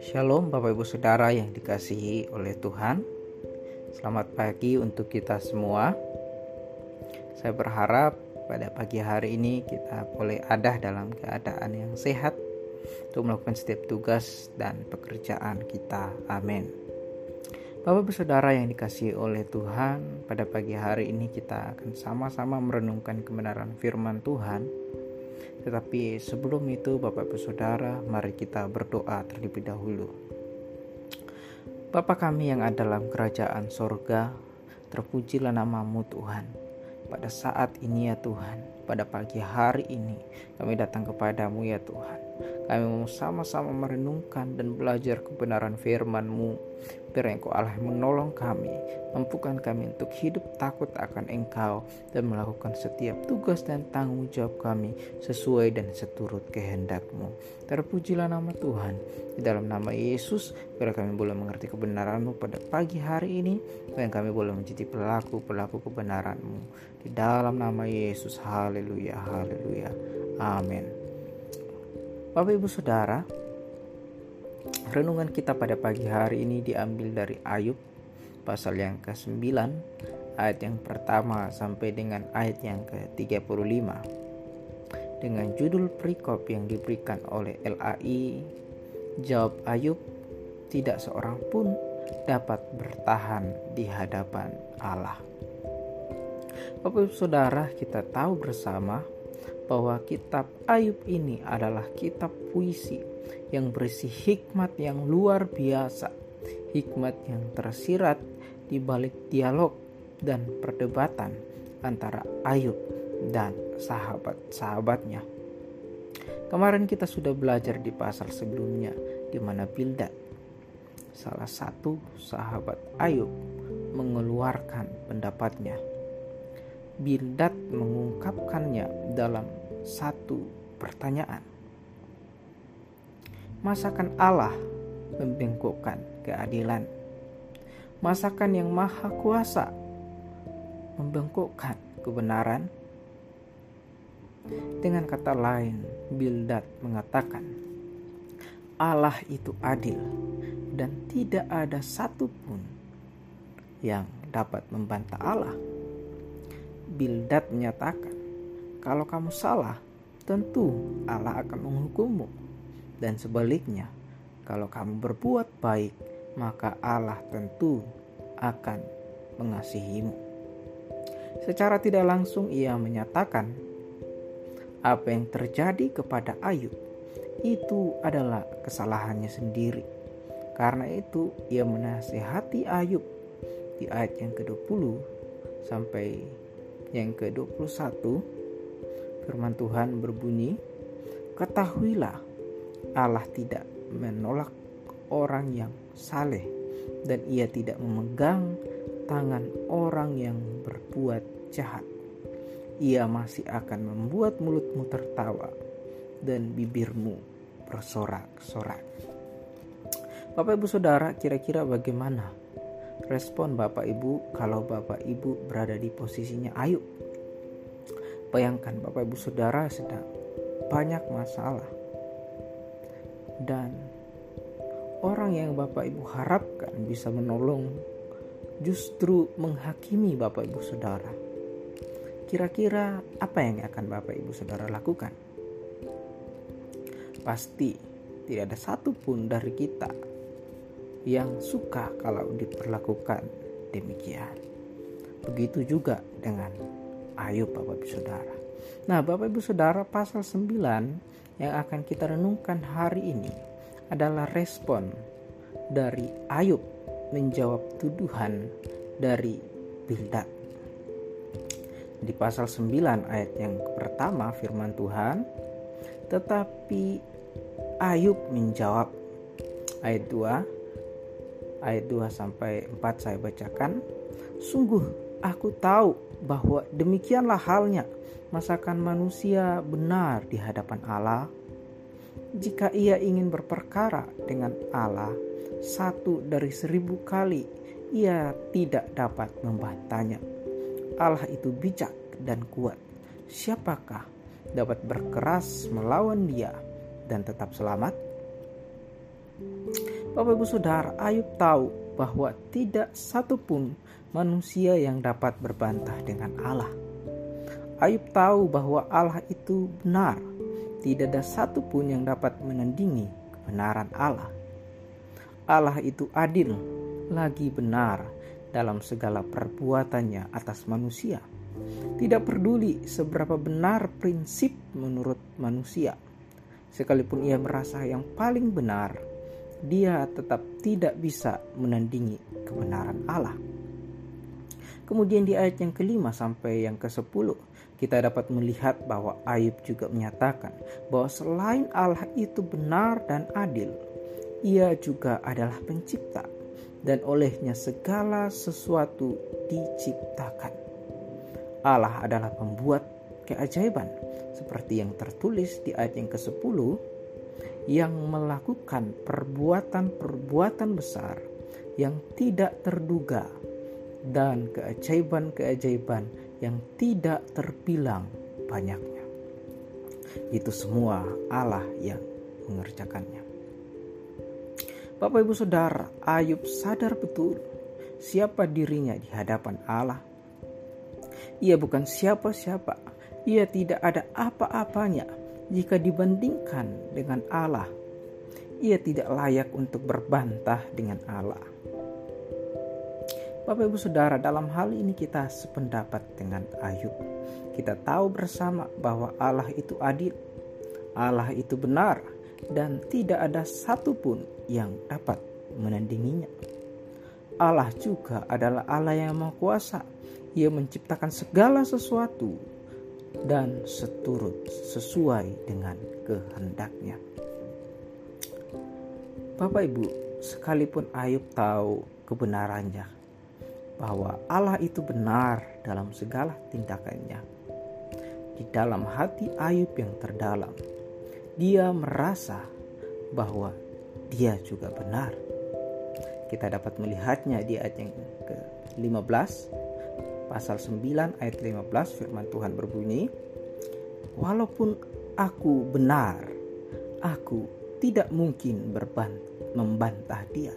Shalom Bapak Ibu Saudara yang dikasihi oleh Tuhan. Selamat pagi untuk kita semua. Saya berharap pada pagi hari ini kita boleh ada dalam keadaan yang sehat Untuk melakukan setiap tugas dan pekerjaan kita. Amin Bapak Ibu Saudara yang dikasihi oleh Tuhan Pada pagi hari ini kita akan sama-sama merenungkan kebenaran firman Tuhan tetapi sebelum itu Bapak Ibu Saudara, mari kita berdoa terlebih dahulu. Bapa kami yang ada dalam kerajaan sorga, terpujilah namamu Tuhan. Pada saat ini ya Tuhan, pada pagi hari ini kami datang kepadamu ya Tuhan. Kami mau sama-sama merenungkan dan belajar kebenaran firman-Mu. Biar Engkau Allah menolong kami, mampukan kami untuk hidup takut akan Engkau dan melakukan setiap tugas dan tanggung jawab kami sesuai dan seturut kehendak-Mu. Terpujilah nama Tuhan. Di dalam nama Yesus, biar kami boleh mengerti kebenaran-Mu pada pagi hari ini dan kami boleh menjadi pelaku-pelaku kebenaran-Mu. Di dalam nama Yesus, haleluya, haleluya. Amin. Bapak Ibu Saudara, renungan kita pada pagi hari ini diambil dari Ayub pasal yang ke-9 ayat yang pertama sampai dengan ayat yang ke-35 dengan judul perikop yang diberikan oleh LAI jawab Ayub tidak seorang pun dapat bertahan di hadapan Allah. Bapak Ibu Saudara, kita tahu bersama bahwa kitab Ayub ini adalah kitab puisi yang berisi hikmat yang luar biasa, hikmat yang tersirat di balik dialog dan perdebatan antara Ayub dan sahabat-sahabatnya. Kemarin kita sudah belajar di pasal sebelumnya di mana Bildad, salah satu sahabat Ayub, mengeluarkan pendapatnya Bildad mengungkapkannya dalam satu pertanyaan. Masakan Allah membengkokkan keadilan? Masakan yang maha kuasa membengkokkan kebenaran? Dengan kata lain, Bildad mengatakan, Allah itu adil dan tidak ada satupun yang dapat membantah Allah. Bildad menyatakan, kalau kamu salah, tentu Allah akan menghukummu. Dan sebaliknya, kalau kamu berbuat baik, maka Allah tentu akan mengasihimu. Secara tidak langsung ia menyatakan apa yang terjadi kepada Ayub itu adalah kesalahannya sendiri. Karena itu ia menasihati Ayub di ayat yang ke-20 sampai yang ke-21 firman Tuhan berbunyi, Ketahuilah Allah tidak menolak orang yang saleh dan ia tidak memegang tangan orang yang berbuat jahat. Ia masih akan membuat mulutmu tertawa dan bibirmu bersorak-sorak. Bapak Ibu Saudara, kira-kira bagaimana respon Bapak Ibu kalau Bapak Ibu berada di posisinya Ayub. Bayangkan Bapak Ibu Saudara sedang banyak masalah. Dan orang yang Bapak Ibu harapkan bisa menolong justru menghakimi Bapak Ibu Saudara. Kira-kira apa yang akan Bapak Ibu Saudara lakukan? Pasti tidak ada satupun dari kita yang suka kalau diperlakukan demikian. Begitu juga dengan Ayub Bapak Ibu Saudara. Nah Bapak Ibu Saudara pasal 9 yang akan kita renungkan hari ini adalah respon dari Ayub menjawab tuduhan dari Bildad. Di pasal 9 ayat yang pertama firman Tuhan, tetapi Ayub menjawab ayat 2 ayat 2 sampai 4 saya bacakan. Sungguh aku tahu bahwa demikianlah halnya masakan manusia benar di hadapan Allah. Jika ia ingin berperkara dengan Allah satu dari seribu kali, ia tidak dapat membantahnya. Allah itu bijak dan kuat. Siapakah dapat berkeras melawan dia dan tetap selamat? Bapak Ibu Saudara, Ayub tahu bahwa tidak satupun manusia yang dapat berbantah dengan Allah. Ayub tahu bahwa Allah itu benar. Tidak ada satupun yang dapat menandingi kebenaran Allah. Allah itu adil, lagi benar dalam segala perbuatannya atas manusia. Tidak peduli seberapa benar prinsip menurut manusia, sekalipun ia merasa yang paling benar, dia tetap tidak bisa menandingi kebenaran Allah. Kemudian di ayat yang kelima sampai yang ke sepuluh kita dapat melihat bahwa Ayub juga menyatakan bahwa selain Allah itu benar dan adil, ia juga adalah pencipta dan olehnya segala sesuatu diciptakan. Allah adalah pembuat keajaiban seperti yang tertulis di ayat yang ke-10 yang melakukan perbuatan-perbuatan besar yang tidak terduga dan keajaiban-keajaiban yang tidak terbilang banyaknya. Itu semua Allah yang mengerjakannya. Bapak Ibu Saudara, Ayub sadar betul siapa dirinya di hadapan Allah. Ia bukan siapa-siapa, ia tidak ada apa-apanya jika dibandingkan dengan Allah. Ia tidak layak untuk berbantah dengan Allah. Bapak Ibu Saudara, dalam hal ini kita sependapat dengan Ayub. Kita tahu bersama bahwa Allah itu adil, Allah itu benar, dan tidak ada satupun yang dapat menandinginya. Allah juga adalah Allah yang Maha Kuasa. Ia menciptakan segala sesuatu dan seturut sesuai dengan kehendaknya. Bapak Ibu, sekalipun Ayub tahu kebenarannya, bahwa Allah itu benar dalam segala tindakannya. Di dalam hati Ayub yang terdalam, dia merasa bahwa dia juga benar. Kita dapat melihatnya di ayat yang ke-15 pasal 9 ayat 15 firman Tuhan berbunyi, "Walaupun aku benar, aku tidak mungkin berbant membantah dia.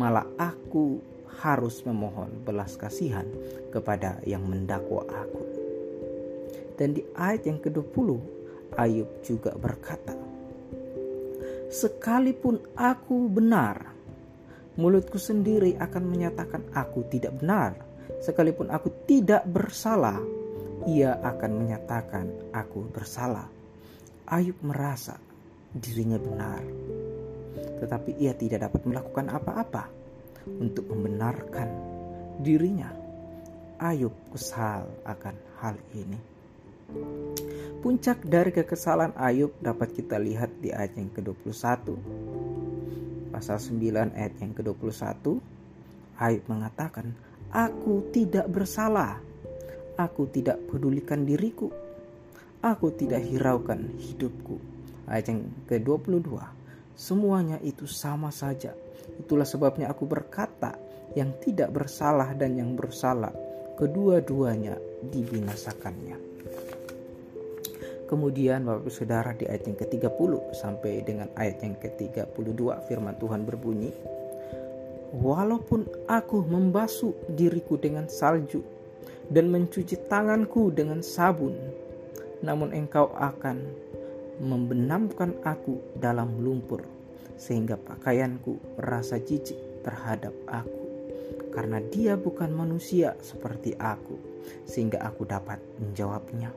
Malah aku harus memohon belas kasihan kepada yang mendakwa aku. Dan di ayat yang ke-20, Ayub juga berkata, Sekalipun aku benar, mulutku sendiri akan menyatakan aku tidak benar. Sekalipun aku tidak bersalah, ia akan menyatakan aku bersalah. Ayub merasa dirinya benar, tetapi ia tidak dapat melakukan apa-apa untuk membenarkan dirinya. Ayub kesal akan hal ini. Puncak dari kekesalan Ayub dapat kita lihat di ayat yang ke-21. Pasal 9 ayat yang ke-21, Ayub mengatakan, Aku tidak bersalah. Aku tidak pedulikan diriku. Aku tidak hiraukan hidupku. Ayat yang ke-22, semuanya itu sama saja Itulah sebabnya aku berkata, yang tidak bersalah dan yang bersalah, kedua-duanya dibinasakannya. Kemudian Bapak Saudara di ayat yang ke-30 sampai dengan ayat yang ke-32 firman Tuhan berbunyi, Walaupun aku membasuh diriku dengan salju dan mencuci tanganku dengan sabun, namun engkau akan membenamkan aku dalam lumpur sehingga pakaianku merasa jijik terhadap aku. Karena dia bukan manusia seperti aku sehingga aku dapat menjawabnya.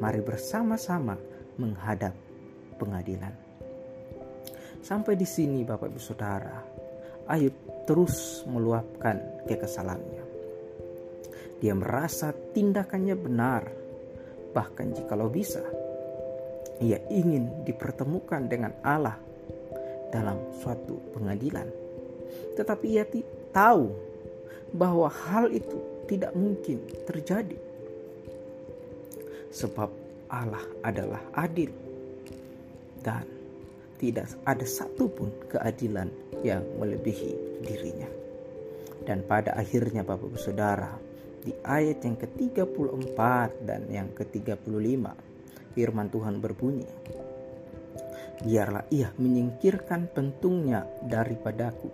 Mari bersama-sama menghadap pengadilan. Sampai di sini Bapak Ibu Saudara. Ayub terus meluapkan kekesalannya. Dia merasa tindakannya benar bahkan jikalau bisa ia ingin dipertemukan dengan Allah dalam suatu pengadilan. Tetapi ia tahu bahwa hal itu tidak mungkin terjadi. Sebab Allah adalah adil dan tidak ada satupun keadilan yang melebihi dirinya. Dan pada akhirnya Bapak Saudara, di ayat yang ke-34 dan yang ke-35, Firman Tuhan berbunyi, biarlah ia menyingkirkan pentungnya daripadaku.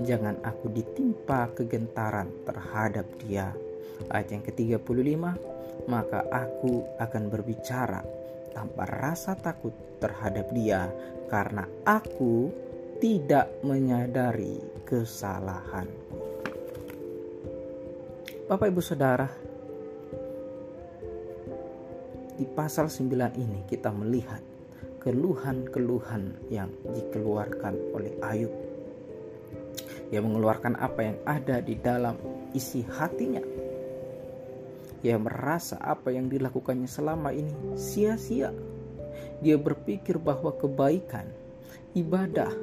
Jangan aku ditimpa kegentaran terhadap dia. Ayat yang ke-35, maka aku akan berbicara tanpa rasa takut terhadap dia karena aku tidak menyadari kesalahanku. Bapak Ibu Saudara, di pasal 9 ini kita melihat keluhan-keluhan yang dikeluarkan oleh Ayub. Ia mengeluarkan apa yang ada di dalam isi hatinya. Ia merasa apa yang dilakukannya selama ini sia-sia. Dia berpikir bahwa kebaikan, ibadah,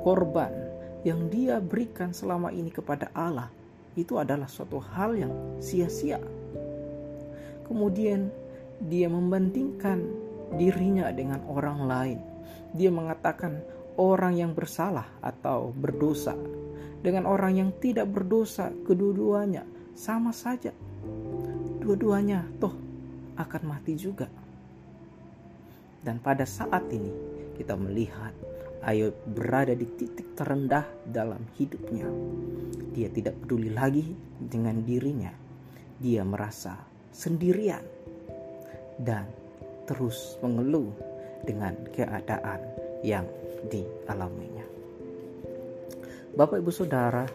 korban yang dia berikan selama ini kepada Allah itu adalah suatu hal yang sia-sia. Kemudian dia membandingkan dirinya dengan orang lain. Dia mengatakan orang yang bersalah atau berdosa dengan orang yang tidak berdosa, kedua-duanya sama saja. Dua-duanya toh akan mati juga. Dan pada saat ini kita melihat Ayub berada di titik terendah dalam hidupnya. Dia tidak peduli lagi dengan dirinya. Dia merasa sendirian dan terus mengeluh dengan keadaan yang dialaminya. Bapak Ibu Saudara,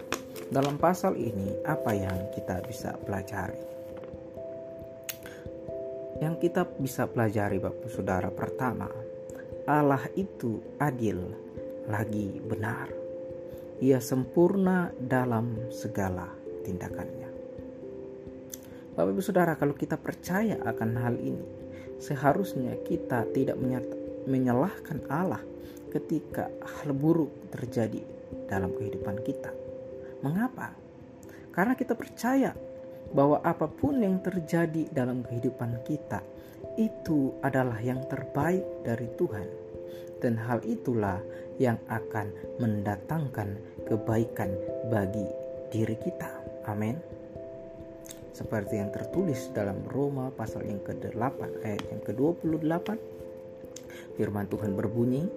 dalam pasal ini apa yang kita bisa pelajari? Yang kita bisa pelajari Bapak Ibu Saudara pertama, Allah itu adil lagi benar. Ia sempurna dalam segala tindakannya. Bapak Ibu Saudara, kalau kita percaya akan hal ini, Seharusnya kita tidak menyalahkan Allah ketika hal buruk terjadi dalam kehidupan kita. Mengapa? Karena kita percaya bahwa apa pun yang terjadi dalam kehidupan kita itu adalah yang terbaik dari Tuhan, dan hal itulah yang akan mendatangkan kebaikan bagi diri kita. Amin seperti yang tertulis dalam Roma pasal yang ke-8 ayat yang ke-28 firman Tuhan berbunyi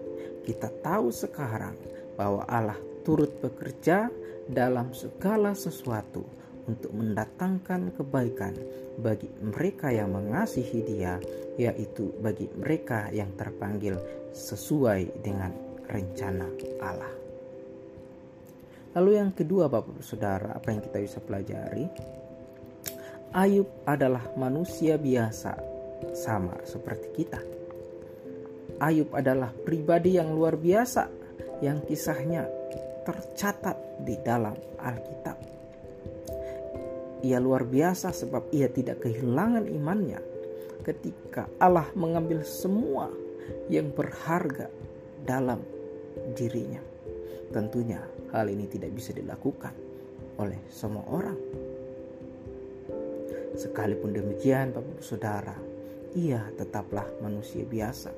kita tahu sekarang bahwa Allah turut bekerja dalam segala sesuatu untuk mendatangkan kebaikan bagi mereka yang mengasihi Dia, yaitu bagi mereka yang terpanggil sesuai dengan rencana Allah. Lalu yang kedua Bapak Saudara, apa yang kita bisa pelajari? Ayub adalah manusia biasa, sama seperti kita. Ayub adalah pribadi yang luar biasa, yang kisahnya tercatat di dalam Alkitab. Ia luar biasa sebab ia tidak kehilangan imannya ketika Allah mengambil semua yang berharga dalam dirinya. Tentunya hal ini tidak bisa dilakukan oleh semua orang Sekalipun demikian, Bapak Saudara, ia tetaplah manusia biasa.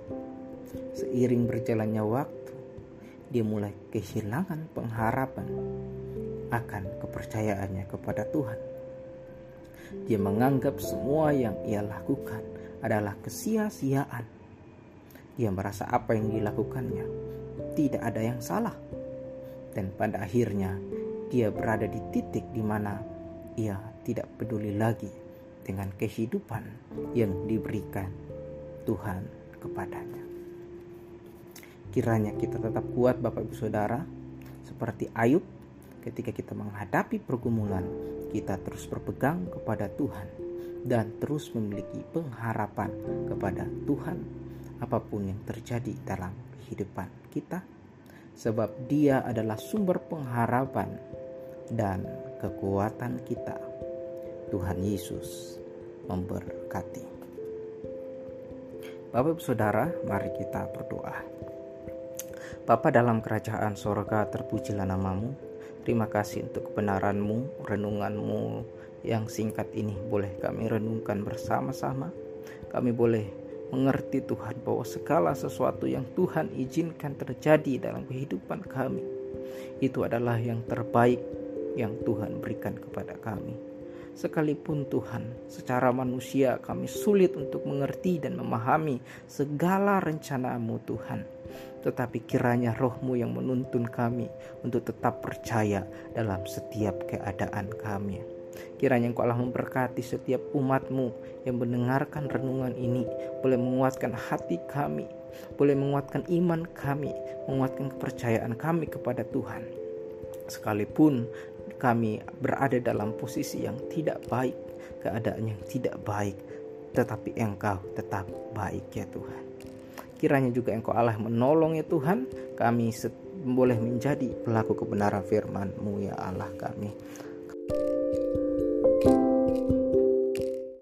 Seiring berjalannya waktu, dia mulai kehilangan pengharapan akan kepercayaannya kepada Tuhan. Dia menganggap semua yang ia lakukan adalah kesia-siaan. Dia merasa apa yang dilakukannya tidak ada yang salah. Dan pada akhirnya dia berada di titik di mana ia tidak peduli lagi dengan kehidupan yang diberikan Tuhan kepadanya. Kiranya kita tetap kuat Bapak Ibu Saudara seperti Ayub ketika kita menghadapi pergumulan kita terus berpegang kepada Tuhan dan terus memiliki pengharapan kepada Tuhan apa pun yang terjadi dalam kehidupan kita sebab dia adalah sumber pengharapan dan kekuatan kita Tuhan Yesus memberkati. Bapak Saudara, mari kita berdoa. Bapa dalam kerajaan sorga terpujilah namamu. Terima kasih untuk kebenaranmu, renunganmu yang singkat ini boleh kami renungkan bersama-sama. Kami boleh mengerti Tuhan bahwa segala sesuatu yang Tuhan izinkan terjadi dalam kehidupan kami itu adalah yang terbaik yang Tuhan berikan kepada kami. Sekalipun Tuhan, secara manusia kami sulit untuk mengerti dan memahami segala rencanamu Tuhan. Tetapi kiranya rohmu yang menuntun kami untuk tetap percaya dalam setiap keadaan kami. Kiranya Engkau Allah memberkati setiap umatmu yang mendengarkan renungan ini. Boleh menguatkan hati kami. Boleh menguatkan iman kami. Menguatkan kepercayaan kami kepada Tuhan. Sekalipun kami berada dalam posisi yang tidak baik, keadaan yang tidak baik, tetapi Engkau tetap baik ya Tuhan. Kiranya juga Engkau Allah menolong ya Tuhan, kami boleh menjadi pelaku kebenaran firman-Mu ya Allah kami.